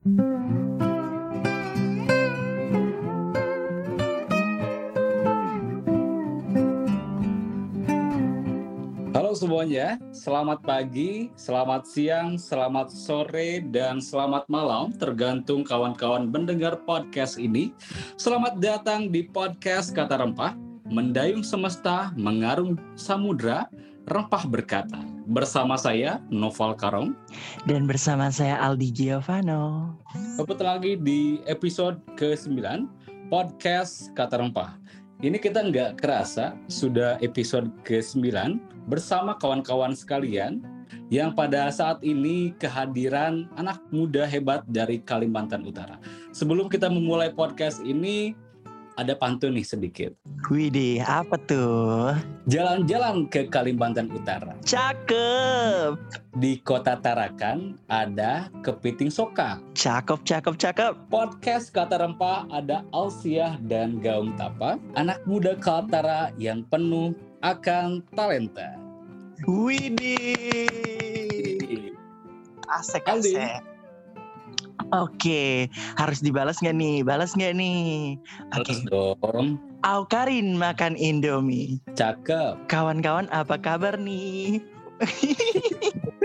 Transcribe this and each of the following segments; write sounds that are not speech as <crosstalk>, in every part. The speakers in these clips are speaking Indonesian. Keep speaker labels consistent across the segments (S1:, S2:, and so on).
S1: Halo semuanya, selamat pagi, selamat siang, selamat sore, dan selamat malam tergantung kawan-kawan mendengar podcast ini. Selamat datang di podcast Kata Rempah, mendayung semesta, mengarung samudra, rempah berkata. Bersama saya, Noval Karong.
S2: Dan bersama saya Aldi Giovanno.
S1: Ketemu lagi di episode ke-9, podcast Kata Rempah. Ini kita nggak kerasa sudah episode ke-9 bersama kawan-kawan sekalian yang pada saat ini kehadiran anak muda hebat dari Kalimantan Utara. Sebelum kita memulai podcast ini, ada pantun nih sedikit.
S2: Widih, apa tuh?
S1: Jalan-jalan ke Kalimantan Utara.
S2: Cakep.
S1: Di kota Tarakan ada kepiting soka.
S2: Cakep, cakep, cakep.
S1: Podcast Kata Rempah ada Alsiah dan Gaung Tapa, anak muda Kaltara yang penuh akan talenta.
S2: Widih. Asik,
S1: Aldi.
S2: Oke, harus dibalas nggak nih? Balas nggak nih? Oke.
S1: Terus dong,
S2: Aukarin makan Indomie.
S1: cakep.
S2: Kawan-kawan apa kabar nih? <laughs>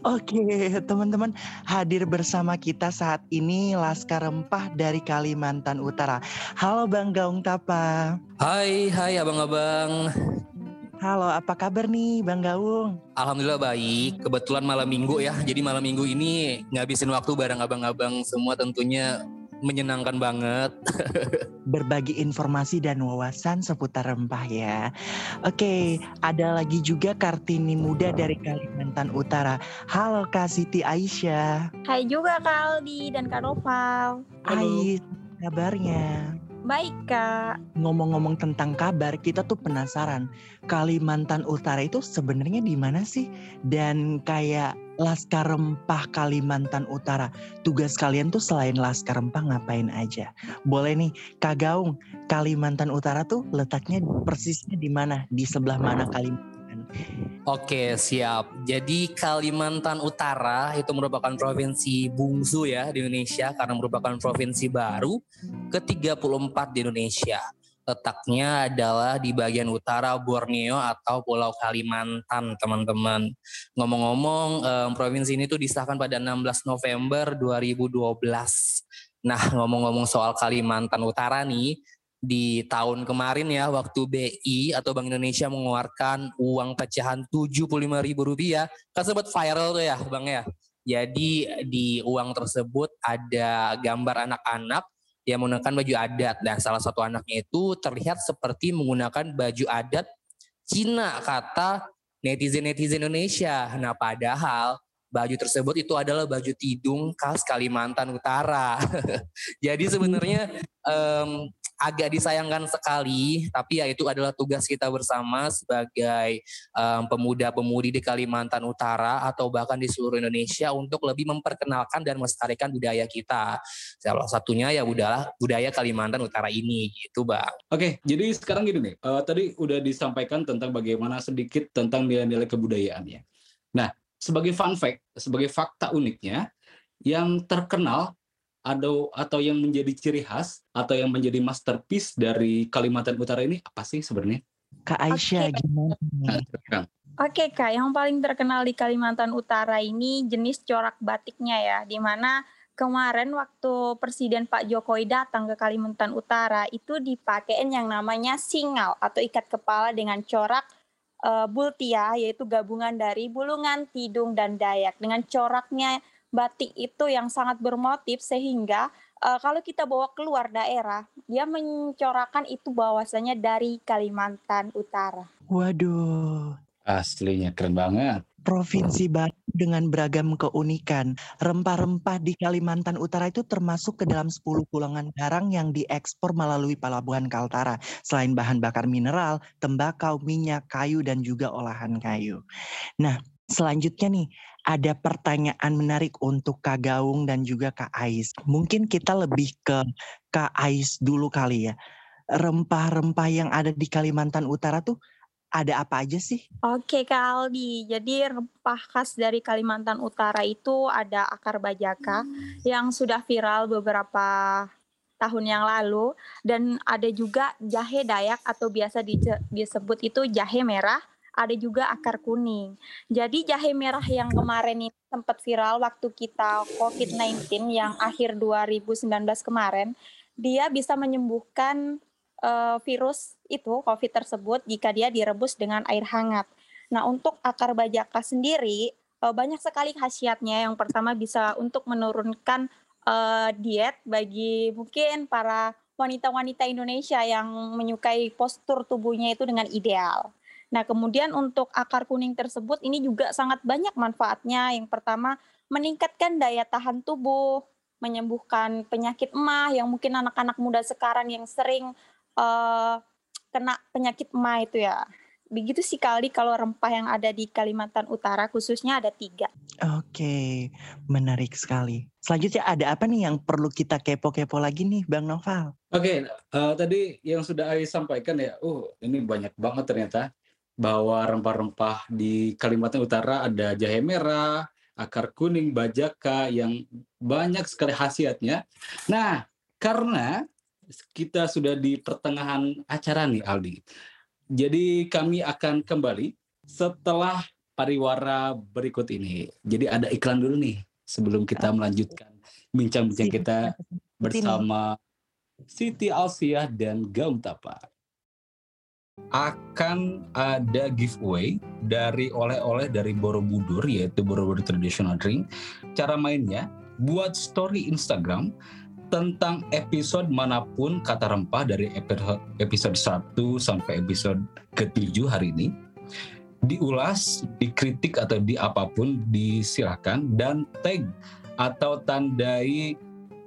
S2: Oke, teman-teman hadir bersama kita saat ini Laskar Rempah dari Kalimantan Utara. Halo Bang Gaung Tapa.
S3: Hai, hai abang-abang.
S2: Halo, apa kabar nih Bang Gaung?
S3: Alhamdulillah baik. Kebetulan malam minggu ya. Jadi malam minggu ini ngabisin waktu bareng abang-abang semua tentunya menyenangkan banget. <laughs>
S2: Berbagi informasi dan wawasan seputar rempah ya. Oke, ada lagi juga Kartini Muda dari Kalimantan Utara. Halo Kak Siti Aisyah.
S4: Hai juga Kak Aldi dan Kak Noval.
S2: Hai, kabarnya?
S4: Baik Kak.
S2: ngomong-ngomong tentang kabar, kita tuh penasaran Kalimantan Utara itu sebenarnya di mana sih? Dan kayak Laskar Rempah Kalimantan Utara, tugas kalian tuh selain Laskar Rempah ngapain aja? Boleh nih, Kak Gaung, Kalimantan Utara tuh letaknya persisnya di mana? Di sebelah mana Kalimantan?
S3: Oke, siap. Jadi Kalimantan Utara itu merupakan provinsi bungsu ya di Indonesia karena merupakan provinsi baru ke-34 di Indonesia. Letaknya adalah di bagian utara Borneo atau Pulau Kalimantan, teman-teman. Ngomong-ngomong, em, provinsi ini tuh disahkan pada 16 November 2012. Nah, ngomong-ngomong soal Kalimantan Utara nih, di tahun kemarin ya waktu BI atau Bank Indonesia mengeluarkan uang pecahan Rp75.000 kan sempat viral tuh ya Bang ya. Jadi di uang tersebut ada gambar anak-anak yang menggunakan baju adat dan salah satu anaknya itu terlihat seperti menggunakan baju adat Cina kata netizen-netizen Indonesia. Nah padahal baju tersebut itu adalah baju tidung khas Kalimantan Utara. <laughs> Jadi sebenarnya em, agak disayangkan sekali, tapi ya itu adalah tugas kita bersama sebagai em, pemuda-pemudi di Kalimantan Utara atau bahkan di seluruh Indonesia untuk lebih memperkenalkan dan melestarikan budaya kita. Salah satunya ya budaya budaya Kalimantan Utara ini gitu, Bang.
S1: Oke, jadi sekarang gini nih, eh, tadi udah disampaikan tentang bagaimana sedikit tentang nilai-nilai kebudayaannya. Nah, sebagai fun fact, sebagai fakta uniknya, yang terkenal atau atau yang menjadi ciri khas atau yang menjadi masterpiece dari Kalimantan Utara ini apa sih sebenarnya?
S2: Kak Aisyah
S4: Oke.
S2: gimana
S1: Nah.
S4: Oke Kak, yang paling terkenal di Kalimantan Utara ini jenis corak batiknya ya, di mana kemarin waktu Presiden Pak Jokowi datang ke Kalimantan Utara itu dipakein yang namanya singal atau ikat kepala dengan corak eh, bultia yaitu gabungan dari bulungan, tidung dan dayak dengan coraknya batik itu yang sangat bermotif sehingga eh, kalau kita bawa keluar daerah dia mencorakan itu bahwasanya dari Kalimantan Utara.
S2: Waduh,
S1: Aslinya keren banget.
S2: Provinsi baru dengan beragam keunikan. Rempah-rempah di Kalimantan Utara itu termasuk ke dalam 10 pulangan barang yang diekspor melalui pelabuhan Kaltara. Selain bahan bakar mineral, tembakau, minyak, kayu, dan juga olahan kayu. Nah, selanjutnya nih, ada pertanyaan menarik untuk Kak Gaung dan juga Kak Ais. Mungkin kita lebih ke Kak Ais dulu kali ya. Rempah-rempah yang ada di Kalimantan Utara tuh ada apa aja sih?
S4: Oke Kak Aldi, jadi rempah khas dari Kalimantan Utara itu ada akar bajaka yang sudah viral beberapa tahun yang lalu dan ada juga jahe dayak atau biasa disebut itu jahe merah, ada juga akar kuning. Jadi jahe merah yang kemarin ini sempat viral waktu kita COVID-19 yang akhir 2019 kemarin, dia bisa menyembuhkan uh, virus itu COVID tersebut jika dia direbus dengan air hangat. Nah, untuk akar bajaka sendiri uh, banyak sekali khasiatnya. Yang pertama bisa untuk menurunkan uh, diet bagi mungkin para wanita-wanita Indonesia yang menyukai postur tubuhnya itu dengan ideal. Nah, kemudian untuk akar kuning tersebut ini juga sangat banyak manfaatnya. Yang pertama, meningkatkan daya tahan tubuh, menyembuhkan penyakit emah yang mungkin anak-anak muda sekarang yang sering uh, kena penyakit ma itu ya. Begitu sih kali kalau rempah yang ada di Kalimantan Utara khususnya ada tiga.
S2: Oke, menarik sekali. Selanjutnya ada apa nih yang perlu kita kepo-kepo lagi nih Bang Noval?
S1: Oke, uh, tadi yang sudah Ais sampaikan ya, uh ini banyak banget ternyata bahwa rempah-rempah di Kalimantan Utara ada jahe merah, akar kuning, bajaka yang banyak sekali khasiatnya. Nah, karena kita sudah di pertengahan acara nih Aldi. Jadi kami akan kembali setelah pariwara berikut ini. Jadi ada iklan dulu nih sebelum kita melanjutkan bincang-bincang kita bersama Siti Alsiah dan Gaum Tapa. Akan ada giveaway dari oleh-oleh dari Borobudur yaitu Borobudur Traditional Drink. Cara mainnya buat story Instagram tentang episode mana pun kata rempah dari episode 1 sampai episode ke-7 hari ini diulas, dikritik atau di apa pun disilahkan dan tag atau tandai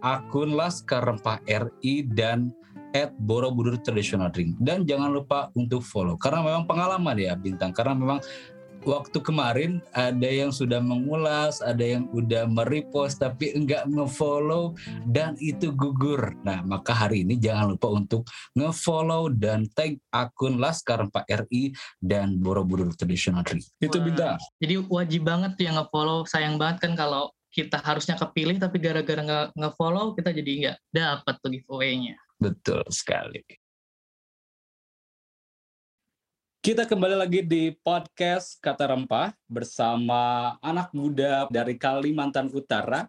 S1: akun Laskar Rempah RI dan at Borobudur Traditional Drink dan jangan lupa untuk follow karena memang pengalaman ya bintang karena memang waktu kemarin ada yang sudah mengulas, ada yang udah merepost tapi enggak ngefollow dan itu gugur. Nah, maka hari ini jangan lupa untuk ngefollow dan tag akun Laskar 4 RI dan Borobudur Traditional Tree. Itu bintang.
S5: Jadi wajib banget tuh yang ngefollow. Sayang banget kan kalau kita harusnya kepilih tapi gara-gara ngefollow kita jadi nggak dapat tuh giveaway-nya.
S1: Betul sekali. Kita kembali lagi di podcast Kata Rempah bersama anak muda dari Kalimantan Utara.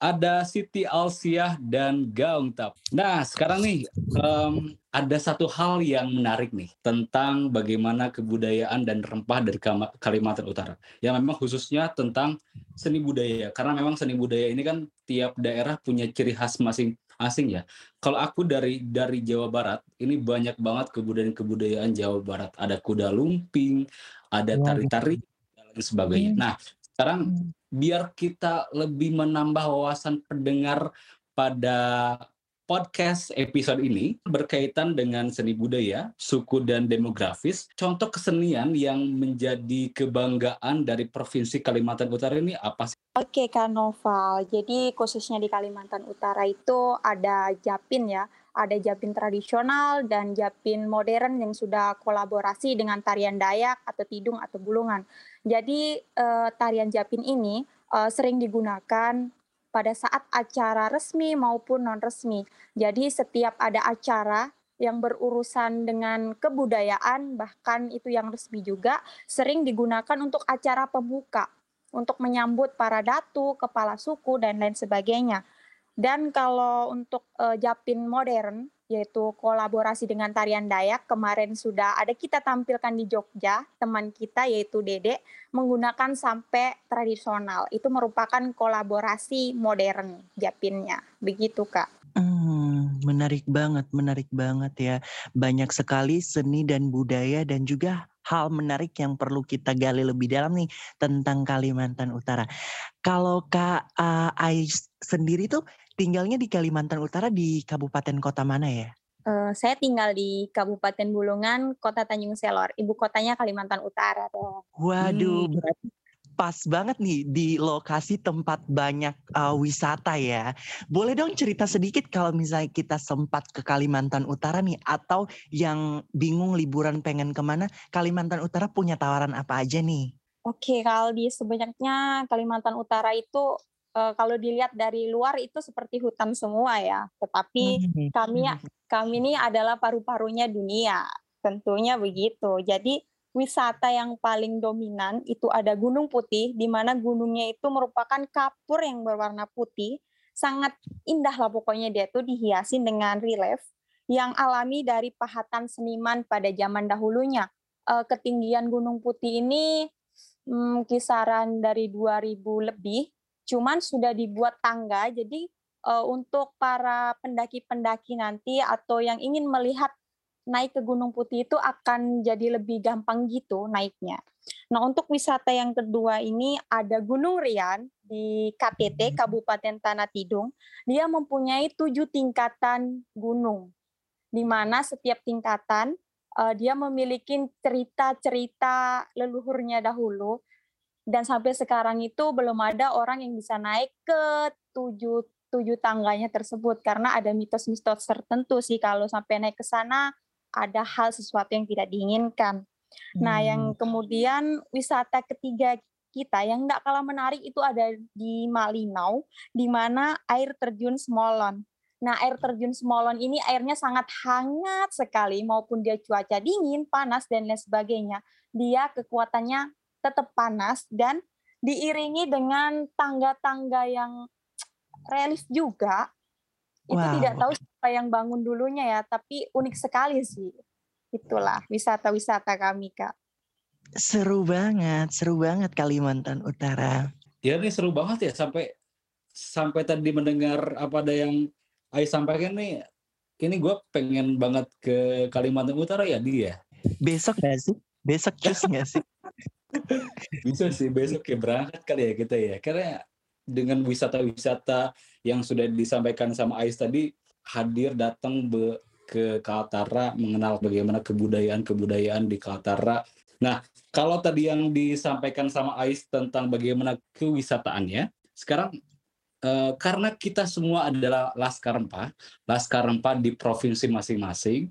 S1: Ada Siti Alsiah dan Gaung Tap. Nah, sekarang nih um, ada satu hal yang menarik nih tentang bagaimana kebudayaan dan rempah dari Kalimantan Utara. Yang memang khususnya tentang seni budaya. Karena memang seni budaya ini kan tiap daerah punya ciri khas masing asing ya. Kalau aku dari dari Jawa Barat, ini banyak banget kebudayaan-kebudayaan Jawa Barat. Ada kuda lumping, ada tari-tari dan lain sebagainya. Nah, sekarang hmm. biar kita lebih menambah wawasan pendengar pada podcast episode ini berkaitan dengan seni budaya, suku dan demografis. Contoh kesenian yang menjadi kebanggaan dari Provinsi Kalimantan Utara ini apa sih?
S4: Oke Kak Noval, jadi khususnya di Kalimantan Utara itu ada Japin ya, ada Japin tradisional dan Japin modern yang sudah kolaborasi dengan tarian Dayak atau Tidung atau Bulungan. Jadi eh, tarian Japin ini eh, sering digunakan pada saat acara resmi maupun non-resmi. Jadi setiap ada acara yang berurusan dengan kebudayaan, bahkan itu yang resmi juga, sering digunakan untuk acara pembuka, untuk menyambut para datu, kepala suku, dan lain sebagainya. Dan kalau untuk uh, Japin modern, yaitu kolaborasi dengan tarian Dayak. Kemarin sudah ada kita tampilkan di Jogja, teman kita yaitu Dede menggunakan sampai tradisional. Itu merupakan kolaborasi modern Japinnya. Begitu, Kak.
S2: Hmm, menarik banget, menarik banget ya. Banyak sekali seni dan budaya dan juga hal menarik yang perlu kita gali lebih dalam nih tentang Kalimantan Utara. Kalau Kak uh, Ais sendiri tuh tinggalnya di Kalimantan Utara di kabupaten kota mana ya?
S4: Uh, saya tinggal di Kabupaten Bulungan, Kota Tanjung Selor. Ibu kotanya Kalimantan Utara. Tuh.
S2: Waduh, hmm. berarti pas banget nih di lokasi tempat banyak uh, wisata ya. Boleh dong cerita sedikit kalau misalnya kita sempat ke Kalimantan Utara nih atau yang bingung liburan pengen ke mana, Kalimantan Utara punya tawaran apa aja nih?
S4: Oke, kalau di sebenarnya Kalimantan Utara itu uh, kalau dilihat dari luar itu seperti hutan semua ya. Tetapi hmm. kami kami ini adalah paru-parunya dunia. Tentunya begitu. Jadi wisata yang paling dominan itu ada Gunung Putih, di mana gunungnya itu merupakan kapur yang berwarna putih. Sangat indah lah pokoknya dia tuh dihiasi dengan relief yang alami dari pahatan seniman pada zaman dahulunya. Uh, ketinggian Gunung Putih ini hmm, kisaran dari 2000 lebih, cuman sudah dibuat tangga, jadi uh, untuk para pendaki-pendaki nanti atau yang ingin melihat naik ke Gunung Putih itu akan jadi lebih gampang gitu naiknya. Nah, untuk wisata yang kedua ini ada Gunung Rian di KTT, hmm. Kabupaten Tanah Tidung. Dia mempunyai tujuh tingkatan gunung, di mana setiap tingkatan uh, dia memiliki cerita-cerita leluhurnya dahulu. Dan sampai sekarang itu belum ada orang yang bisa naik ke tujuh tujuh tangganya tersebut karena ada mitos-mitos tertentu sih kalau sampai naik ke sana ada hal sesuatu yang tidak diinginkan. Hmm. Nah, yang kemudian wisata ketiga kita yang tidak kalah menarik itu ada di Malinau, di mana air terjun Smolon. Nah, air terjun Smolon ini airnya sangat hangat sekali, maupun dia cuaca dingin, panas, dan lain sebagainya. Dia kekuatannya tetap panas dan diiringi dengan tangga-tangga yang relief juga. Itu wow. tidak tahu siapa yang bangun dulunya ya, tapi unik sekali sih. Itulah wisata-wisata kami, Kak.
S2: Seru banget, seru banget Kalimantan Utara.
S1: Ya ini seru banget ya sampai sampai tadi mendengar apa ada yang Ai sampaikan nih. Ini gue pengen banget ke Kalimantan Utara ya dia.
S2: Besok gak sih? Besok cus gak sih?
S1: Bisa sih besok ya berangkat kali ya kita ya. Karena dengan wisata-wisata yang sudah disampaikan sama Ais tadi hadir datang ke Kaltara mengenal bagaimana kebudayaan-kebudayaan di Kaltara. Nah, kalau tadi yang disampaikan sama Ais tentang bagaimana kewisataannya, sekarang eh, karena kita semua adalah Laskar Rempah, Laskar Rempah di provinsi masing-masing,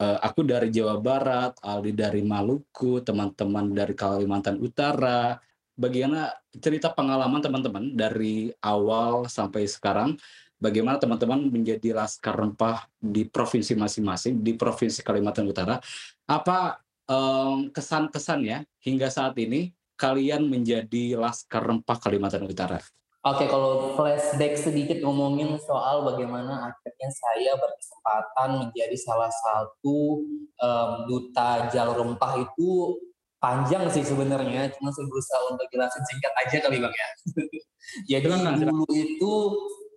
S1: aku dari Jawa Barat, Aldi dari Maluku, teman-teman dari Kalimantan Utara, bagaimana cerita pengalaman teman-teman dari awal sampai sekarang bagaimana teman-teman menjadi laskar rempah di provinsi masing-masing di provinsi Kalimantan Utara. Apa um, kesan-kesan ya hingga saat ini kalian menjadi laskar rempah Kalimantan Utara?
S3: Oke, kalau flashback sedikit ngomongin soal bagaimana akhirnya saya berkesempatan menjadi salah satu um, duta jalur rempah itu panjang sih sebenarnya, cuma saya berusaha untuk jelasin singkat aja kali bang ya. <laughs> Jadi dulu itu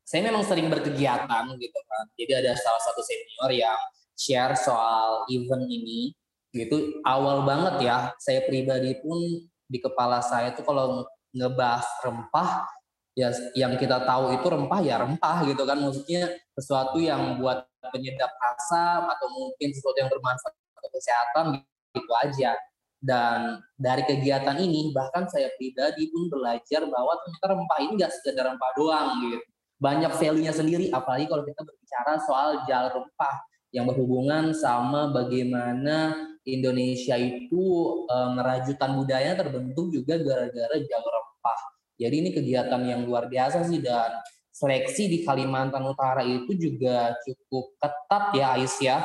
S3: saya memang sering berkegiatan gitu kan. Jadi ada salah satu senior yang share soal event ini gitu. Awal banget ya, saya pribadi pun di kepala saya tuh kalau ngebahas rempah ya yang kita tahu itu rempah ya rempah gitu kan. Maksudnya sesuatu yang buat penyedap rasa atau mungkin sesuatu yang bermanfaat untuk kesehatan gitu aja. Dan dari kegiatan ini bahkan saya pribadi pun belajar bahwa ternyata rempah ini gak sekedar rempah doang gitu. Banyak value-nya sendiri apalagi kalau kita berbicara soal jalur rempah yang berhubungan sama bagaimana Indonesia itu um, rajutan budaya terbentuk juga gara-gara jalur rempah. Jadi ini kegiatan yang luar biasa sih dan seleksi di Kalimantan Utara itu juga cukup ketat ya Aisyah.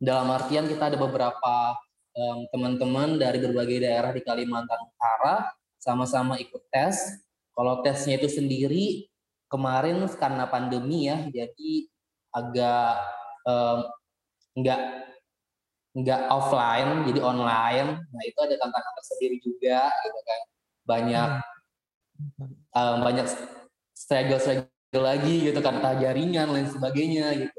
S3: Dalam artian kita ada beberapa teman-teman dari berbagai daerah di Kalimantan Utara sama-sama ikut tes. Kalau tesnya itu sendiri kemarin karena pandemi ya jadi agak um, nggak nggak offline jadi online nah itu ada tantangan tersendiri juga gitu kan banyak um, banyak struggle struggle lagi gitu kan jaringan lain sebagainya gitu.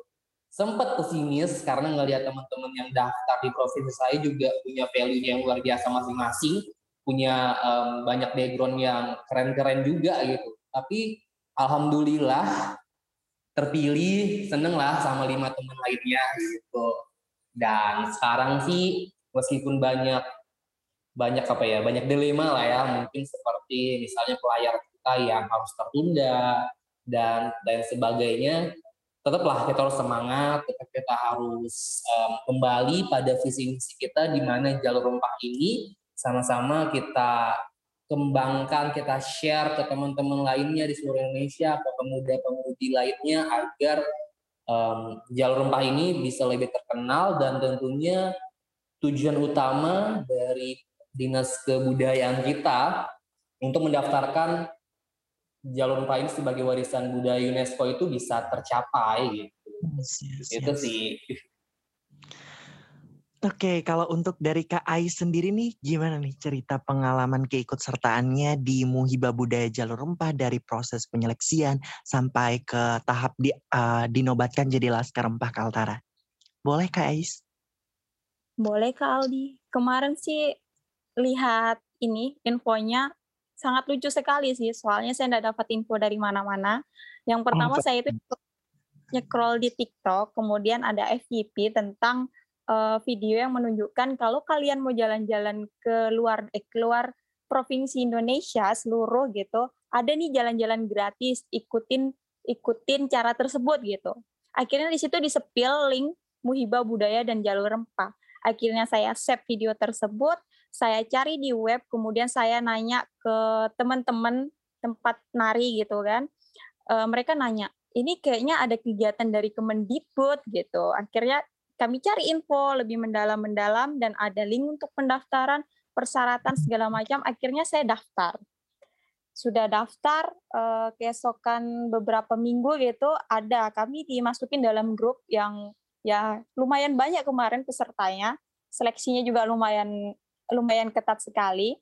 S3: Sempat pesimis karena ngelihat teman-teman yang daftar di provinsi saya juga punya value yang luar biasa masing-masing punya um, banyak background yang keren-keren juga gitu. Tapi alhamdulillah terpilih seneng lah sama lima teman lainnya gitu. Dan sekarang sih meskipun banyak banyak apa ya banyak dilema lah ya. Mungkin seperti misalnya pelayar kita yang harus tertunda dan dan sebagainya tetaplah kita harus semangat tetap kita harus um, kembali pada visi misi kita di mana jalur rempah ini sama-sama kita kembangkan kita share ke teman-teman lainnya di seluruh Indonesia ke pemuda-pemudi lainnya agar um, jalur rempah ini bisa lebih terkenal dan tentunya tujuan utama dari dinas kebudayaan kita untuk mendaftarkan jalur rempah ini sebagai warisan budaya UNESCO itu bisa tercapai gitu. Yes, yes, itu yes. sih.
S2: Oke, kalau untuk dari Kak Ai sendiri nih, gimana nih cerita pengalaman keikutsertaannya di Muhiba Budaya Jalur Rempah dari proses penyeleksian sampai ke tahap di, uh, dinobatkan jadi Laskar Rempah Kaltara? Boleh Kak Ais?
S4: Boleh Kak Aldi. Kemarin sih lihat ini infonya sangat lucu sekali sih. Soalnya saya tidak dapat info dari mana-mana. Yang pertama oh, saya itu nyekrol di TikTok, kemudian ada FYP tentang uh, video yang menunjukkan kalau kalian mau jalan-jalan ke luar eh, keluar provinsi Indonesia seluruh gitu, ada nih jalan-jalan gratis, ikutin ikutin cara tersebut gitu. Akhirnya di situ disepil link Muhibah Budaya dan Jalur Rempah. Akhirnya saya save video tersebut, saya cari di web, kemudian saya nanya ke teman-teman tempat nari gitu kan. E, mereka nanya, ini kayaknya ada kegiatan dari Kemendikbud gitu. Akhirnya kami cari info lebih mendalam-mendalam dan ada link untuk pendaftaran, persyaratan segala macam. Akhirnya saya daftar. Sudah daftar, eh, keesokan beberapa minggu gitu ada kami dimasukin dalam grup yang ya lumayan banyak kemarin pesertanya seleksinya juga lumayan lumayan ketat sekali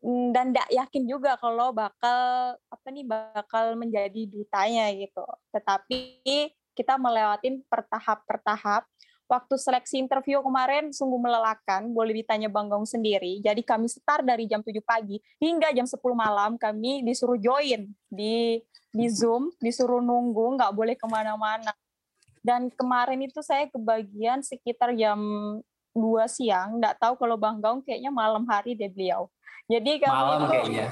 S4: mm, dan tidak yakin juga kalau bakal apa nih bakal menjadi dutanya gitu tetapi kita melewatin pertahap pertahap waktu seleksi interview kemarin sungguh melelahkan, boleh ditanya Bang Gong sendiri. Jadi kami start dari jam 7 pagi hingga jam 10 malam kami disuruh join di di Zoom, disuruh nunggu, nggak boleh ke mana-mana. Dan kemarin itu saya kebagian sekitar jam 2 siang, nggak tahu kalau Bang Gaung kayaknya malam hari deh beliau. Jadi
S3: kami malam itu, kayaknya.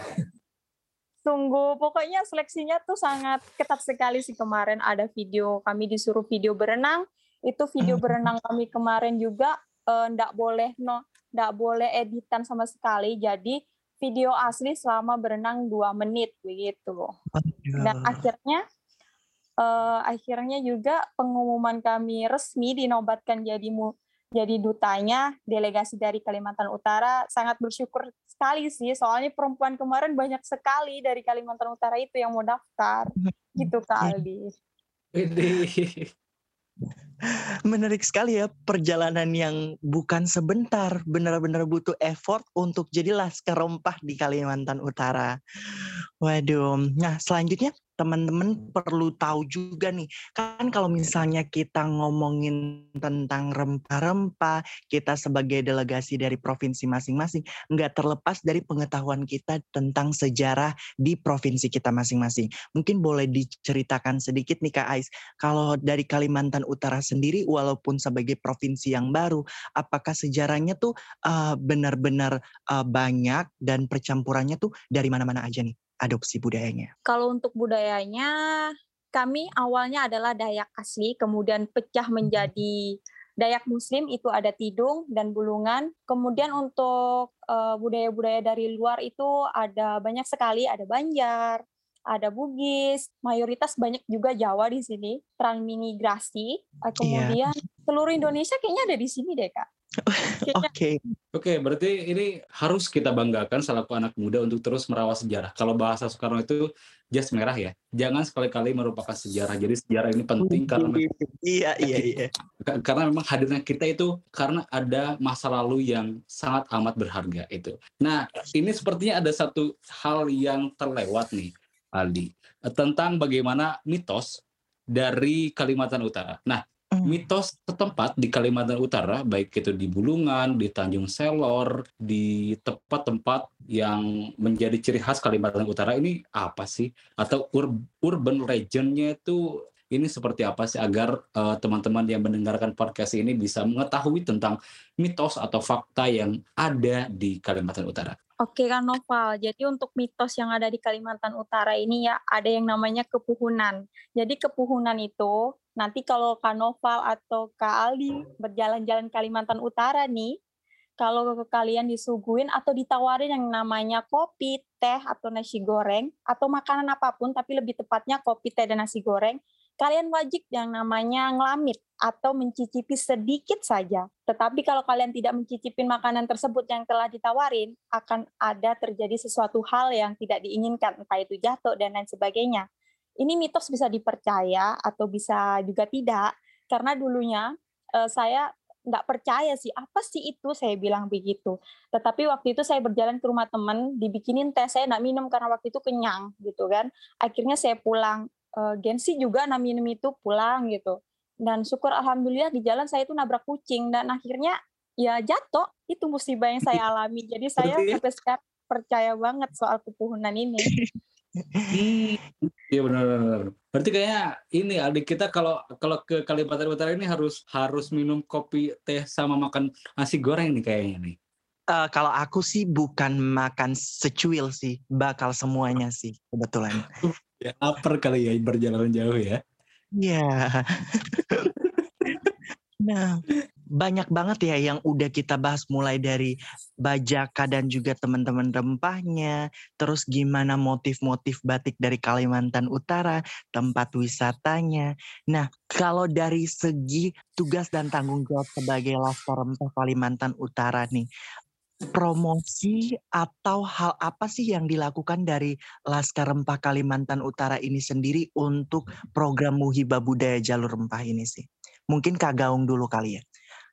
S4: Sungguh pokoknya seleksinya tuh sangat ketat sekali sih kemarin ada video kami disuruh video berenang, itu video berenang kami kemarin juga eh, nggak boleh no nggak boleh editan sama sekali. Jadi video asli selama berenang dua menit begitu. Dan akhirnya uh, akhirnya juga pengumuman kami resmi dinobatkan jadi mu, jadi dutanya delegasi dari Kalimantan Utara sangat bersyukur sekali sih. Soalnya perempuan kemarin banyak sekali dari Kalimantan Utara itu yang mau daftar. Gitu Kak Aldi. <laughs>
S2: Menarik sekali ya perjalanan yang bukan sebentar, benar-benar butuh effort untuk jadi laskar rempah di Kalimantan Utara. Waduh, nah selanjutnya teman-teman perlu tahu juga nih, kan kalau misalnya kita ngomongin tentang rempah-rempah, kita sebagai delegasi dari provinsi masing-masing, nggak terlepas dari pengetahuan kita tentang sejarah di provinsi kita masing-masing. Mungkin boleh diceritakan sedikit nih Kak Ais, kalau dari Kalimantan Utara sendiri, walaupun sebagai provinsi yang baru, apakah sejarahnya tuh uh, benar-benar uh, banyak dan percampurannya tuh dari mana-mana aja nih? Adopsi budayanya?
S4: Kalau untuk budayanya, kami awalnya adalah Dayak asli, kemudian pecah hmm. menjadi Dayak Muslim itu ada Tidung dan Bulungan. Kemudian untuk budaya budaya-budaya dari luar itu ada banyak sekali, ada Banjar, ada Bugis, mayoritas banyak juga Jawa di sini, transmigrasi. Iya. Kemudian yeah. seluruh Indonesia kayaknya ada di sini deh kak. <laughs>
S1: Oke. Okay. Oke, okay, berarti ini harus kita banggakan selaku anak muda untuk terus merawat sejarah. Kalau bahasa Soekarno itu jas merah ya. Jangan sekali-kali merupakan sejarah. Jadi sejarah ini penting karena
S2: iya iya iya.
S1: Karena memang hadirnya kita itu karena ada masa lalu yang sangat amat berharga itu. Nah, ini sepertinya ada satu hal yang terlewat nih, Aldi, tentang bagaimana mitos dari Kalimantan Utara. Nah. Mitos setempat di Kalimantan Utara, baik itu di Bulungan, di Tanjung Selor, di tempat-tempat yang menjadi ciri khas Kalimantan Utara ini apa sih? Atau ur urban legendnya itu ini seperti apa sih agar uh, teman-teman yang mendengarkan podcast ini bisa mengetahui tentang mitos atau fakta yang ada di Kalimantan Utara.
S4: Oke kan Noval, jadi untuk mitos yang ada di Kalimantan Utara ini ya ada yang namanya kepuhunan. Jadi kepuhunan itu nanti kalau Kak Noval atau Kak Aldi berjalan-jalan Kalimantan Utara nih, kalau kalian disuguhin atau ditawarin yang namanya kopi, teh atau nasi goreng atau makanan apa pun tapi lebih tepatnya kopi, teh dan nasi goreng, kalian wajib yang namanya ngelamit atau mencicipi sedikit saja. Tetapi kalau kalian tidak mencicipi makanan tersebut yang telah ditawarin, akan ada terjadi sesuatu hal yang tidak diinginkan, entah itu jatuh dan lain sebagainya. Ini mitos bisa dipercaya atau bisa juga tidak, karena dulunya uh, saya nggak percaya sih apa sih itu saya bilang begitu tetapi waktu itu saya berjalan ke rumah teman dibikinin teh saya nggak minum karena waktu itu kenyang gitu kan akhirnya saya pulang uh, Gensi juga enam minum itu pulang gitu. Dan syukur alhamdulillah di jalan saya itu nabrak kucing dan akhirnya ya jatuh itu musibah yang saya <laughs> alami. Jadi saya sampai sekarang percaya banget soal kepuhunan ini.
S1: Iya benar-benar. Berarti kayaknya ini adik kita kalau kalau ke Kalimantan Utara ini harus harus minum kopi teh sama makan nasi goreng nih kayaknya nih.
S2: Uh, kalau aku sih bukan makan secuil sih, bakal semuanya sih kebetulan.
S1: Ya, lapar kali ya berjalan jauh ya.
S2: Iya. <laughs> nah, banyak banget ya yang udah kita bahas mulai dari bajaka dan juga teman-teman rempahnya, terus gimana motif-motif batik dari Kalimantan Utara, tempat wisatanya. Nah, kalau dari segi tugas dan tanggung jawab sebagai Laskar Rempah Kalimantan Utara nih, promosi atau hal apa sih yang dilakukan dari Laskar Rempah Kalimantan Utara ini sendiri untuk program Muhibah Budaya Jalur Rempah ini sih? Mungkin Kak Gaung dulu kali ya.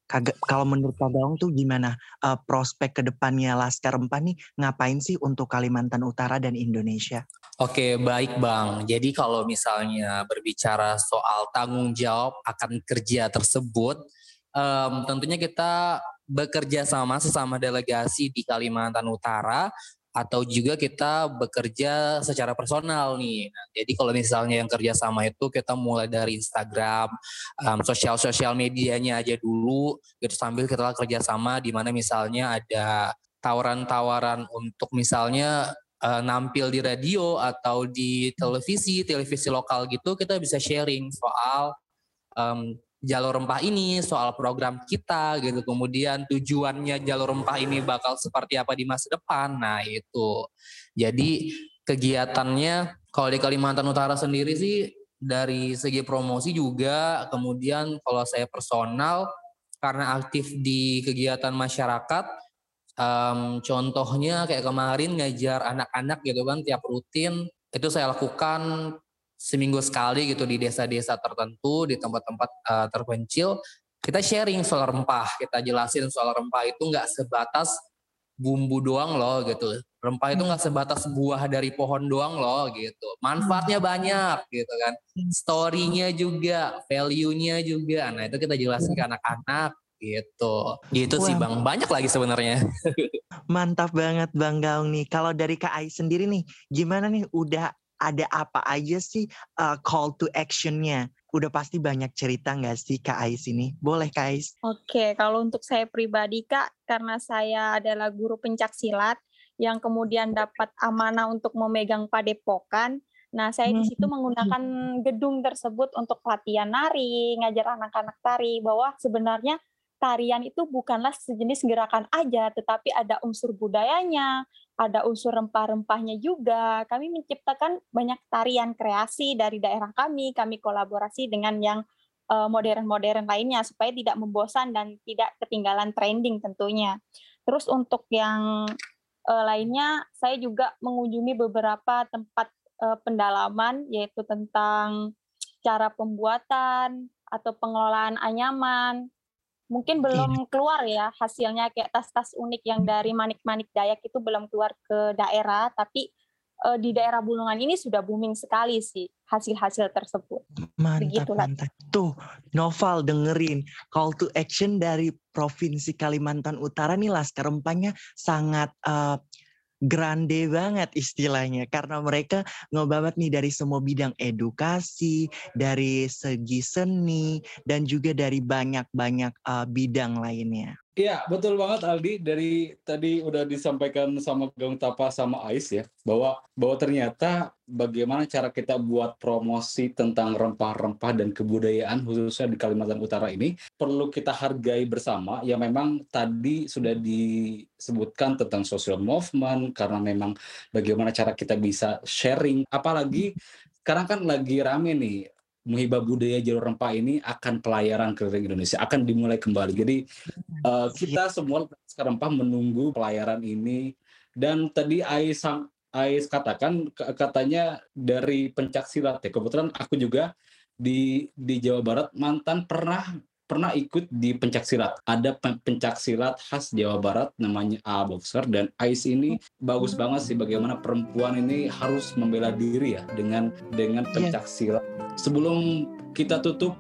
S2: Kag kalau menurut Kak Gaung tuh gimana uh, prospek ke depannya Laskar Rempah nih ngapain sih untuk Kalimantan Utara dan Indonesia?
S3: Oke, baik Bang. Jadi kalau misalnya berbicara soal tanggung jawab akan kerja tersebut, um, tentunya kita bekerja sama sesama delegasi di Kalimantan Utara atau juga kita bekerja secara personal nih. Nah, jadi kalau misalnya yang kerja sama itu kita mulai dari Instagram, um, sosial-sosial medianya aja dulu, gitu sambil kita kerja sama di mana misalnya ada tawaran-tawaran untuk misalnya uh, nampil di radio atau di televisi, televisi lokal gitu, kita bisa sharing soal um, jalur rempah ini, soal program kita gitu. Kemudian tujuannya jalur rempah ini bakal seperti apa di masa depan. Nah, itu. Jadi kegiatannya kalau di Kalimantan Utara sendiri sih dari segi promosi juga, kemudian kalau saya personal karena aktif di kegiatan masyarakat um, contohnya kayak kemarin ngajar anak-anak gitu kan tiap rutin itu saya lakukan seminggu sekali gitu di desa-desa tertentu di tempat-tempat uh, terpencil kita sharing soal rempah kita jelasin soal rempah itu nggak sebatas bumbu doang loh gitu. Rempah itu nggak sebatas buah dari pohon doang loh gitu. Manfaatnya hmm. banyak gitu kan. Storynya juga value-nya juga. Nah itu kita jelasin ke anak-anak gitu. Gitu sih bang. Banyak lagi sebenarnya. <laughs>
S2: Mantap banget bang Gaung nih. Kalau dari Kak Ai sendiri nih gimana nih udah ada apa aja sih uh, call to actionnya? Udah pasti banyak cerita nggak sih Kak Ais ini? Boleh Kak Ais?
S4: Oke, kalau untuk saya pribadi Kak, karena saya adalah guru pencak silat yang kemudian dapat amanah untuk memegang padepokan, Nah, saya di situ hmm. menggunakan gedung tersebut untuk latihan nari, ngajar anak-anak tari, bahwa sebenarnya tarian itu bukanlah sejenis gerakan aja, tetapi ada unsur budayanya, ada unsur rempah-rempahnya juga. Kami menciptakan banyak tarian kreasi dari daerah kami, kami kolaborasi dengan yang eh, modern-modern lainnya supaya tidak membosan dan tidak ketinggalan trending tentunya. Terus untuk yang uh, lainnya, saya juga mengunjungi beberapa tempat uh, pendalaman yaitu tentang cara pembuatan atau pengelolaan anyaman, mungkin belum iya. keluar ya hasilnya kayak tas-tas unik yang dari manik-manik Dayak itu belum keluar ke daerah tapi uh, di daerah Bulungan ini sudah booming sekali sih hasil-hasil tersebut.
S2: Mantap, Begitulah. mantap. Tuh, Noval dengerin call to action dari Provinsi Kalimantan Utara nih Laskar Rempahnya sangat uh, grande banget istilahnya karena mereka ngebabat nih dari semua bidang edukasi, dari segi seni dan juga dari banyak-banyak uh, bidang lainnya.
S1: Iya, betul banget Aldi. Dari tadi udah disampaikan sama Gang Tapa sama Ais ya, bahwa bahwa ternyata bagaimana cara kita buat promosi tentang rempah-rempah dan kebudayaan khususnya di Kalimantan Utara ini perlu kita hargai bersama. Ya memang tadi sudah disebutkan tentang social movement karena memang bagaimana cara kita bisa sharing apalagi sekarang kan lagi rame nih Muhibah Budaya Jalur Rempah ini akan pelayaran ke Indonesia, akan dimulai kembali. Jadi uh, kita semua Rempah menunggu pelayaran ini. Dan tadi Ais, Ais katakan katanya dari pencak silat ya. Kebetulan aku juga di di Jawa Barat mantan pernah pernah ikut di pencak silat. Ada pencak silat khas Jawa Barat namanya A Boxer dan Ais ini bagus banget sih bagaimana perempuan ini harus membela diri ya dengan dengan iya. pencak silat. Sebelum kita tutup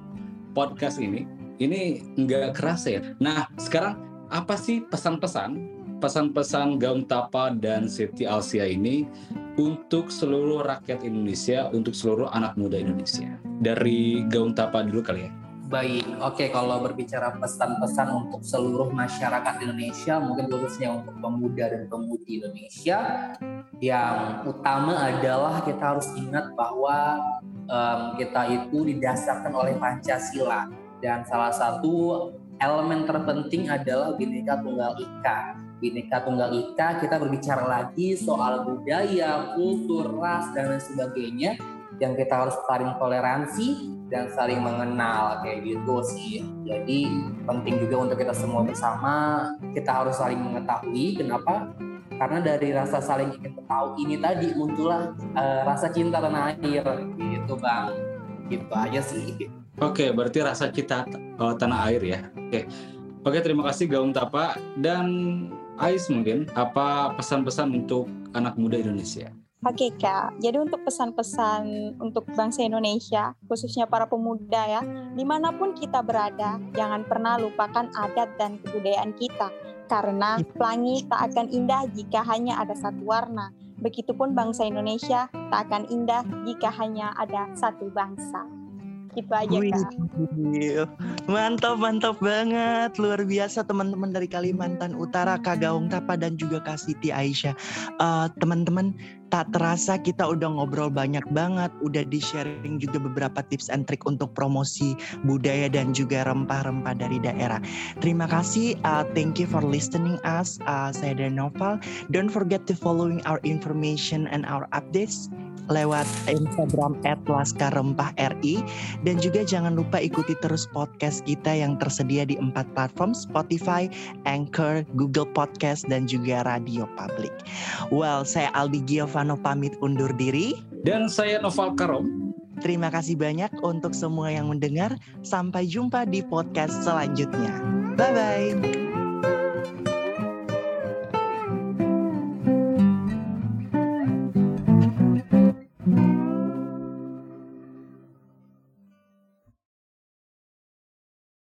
S1: podcast ini, ini nggak kerasa ya. Nah, sekarang apa sih pesan-pesan pesan-pesan Gaung Tapa dan Siti Alsia ini untuk seluruh rakyat Indonesia, untuk seluruh anak muda Indonesia. Dari Gaung Tapa dulu kali ya.
S3: Baik, oke kalau berbicara pesan-pesan untuk seluruh masyarakat Indonesia, mungkin khususnya untuk pemuda dan pemudi Indonesia, yang utama adalah kita harus ingat bahwa um, kita itu didasarkan oleh Pancasila dan salah satu elemen terpenting adalah Bhinneka Tunggal Ika. Bhinneka Tunggal Ika kita berbicara lagi soal budaya, kultur, ras dan lain sebagainya yang kita harus saling toleransi dan saling mengenal kayak gitu sih. Jadi penting juga untuk kita semua bersama kita harus saling mengetahui kenapa? Karena dari rasa saling ingin tahu ini tadi muncullah uh, rasa cinta tanah air gitu bang. Gitu aja sih.
S1: Oke, berarti rasa cinta uh, tanah air ya. Oke. Oke, terima kasih Gaung Tapa dan Ais mungkin apa pesan-pesan untuk anak muda Indonesia?
S4: Oke Kak, jadi untuk pesan-pesan untuk bangsa Indonesia, khususnya para pemuda ya, di mana pun kita berada, jangan pernah lupakan adat dan kebudayaan kita, karena pelangi tak akan indah jika hanya ada satu warna. Begitupun bangsa Indonesia tak akan indah jika hanya ada satu bangsa. Gitu aja kak.
S2: Mantap, mantap banget. Luar biasa teman-teman dari Kalimantan Utara, Kak Gaung Tapa dan juga Kak Siti Aisyah. Uh, teman-teman, tak terasa kita udah ngobrol banyak banget, udah di-sharing juga beberapa tips and trick untuk promosi budaya dan juga rempah-rempah dari daerah. Terima kasih, uh, thank you for listening us. Uh, saya Dan Noval. Don't forget to following our information and our updates lewat Instagram @laskarempah_ri dan juga jangan lupa ikuti terus podcast kita yang tersedia di empat platform Spotify, Anchor, Google Podcast dan juga Radio Public. Well, saya Aldi Giovanno pamit undur diri
S1: dan saya Noval Karom.
S2: Terima kasih banyak untuk semua yang mendengar. Sampai jumpa di podcast selanjutnya. Bye bye.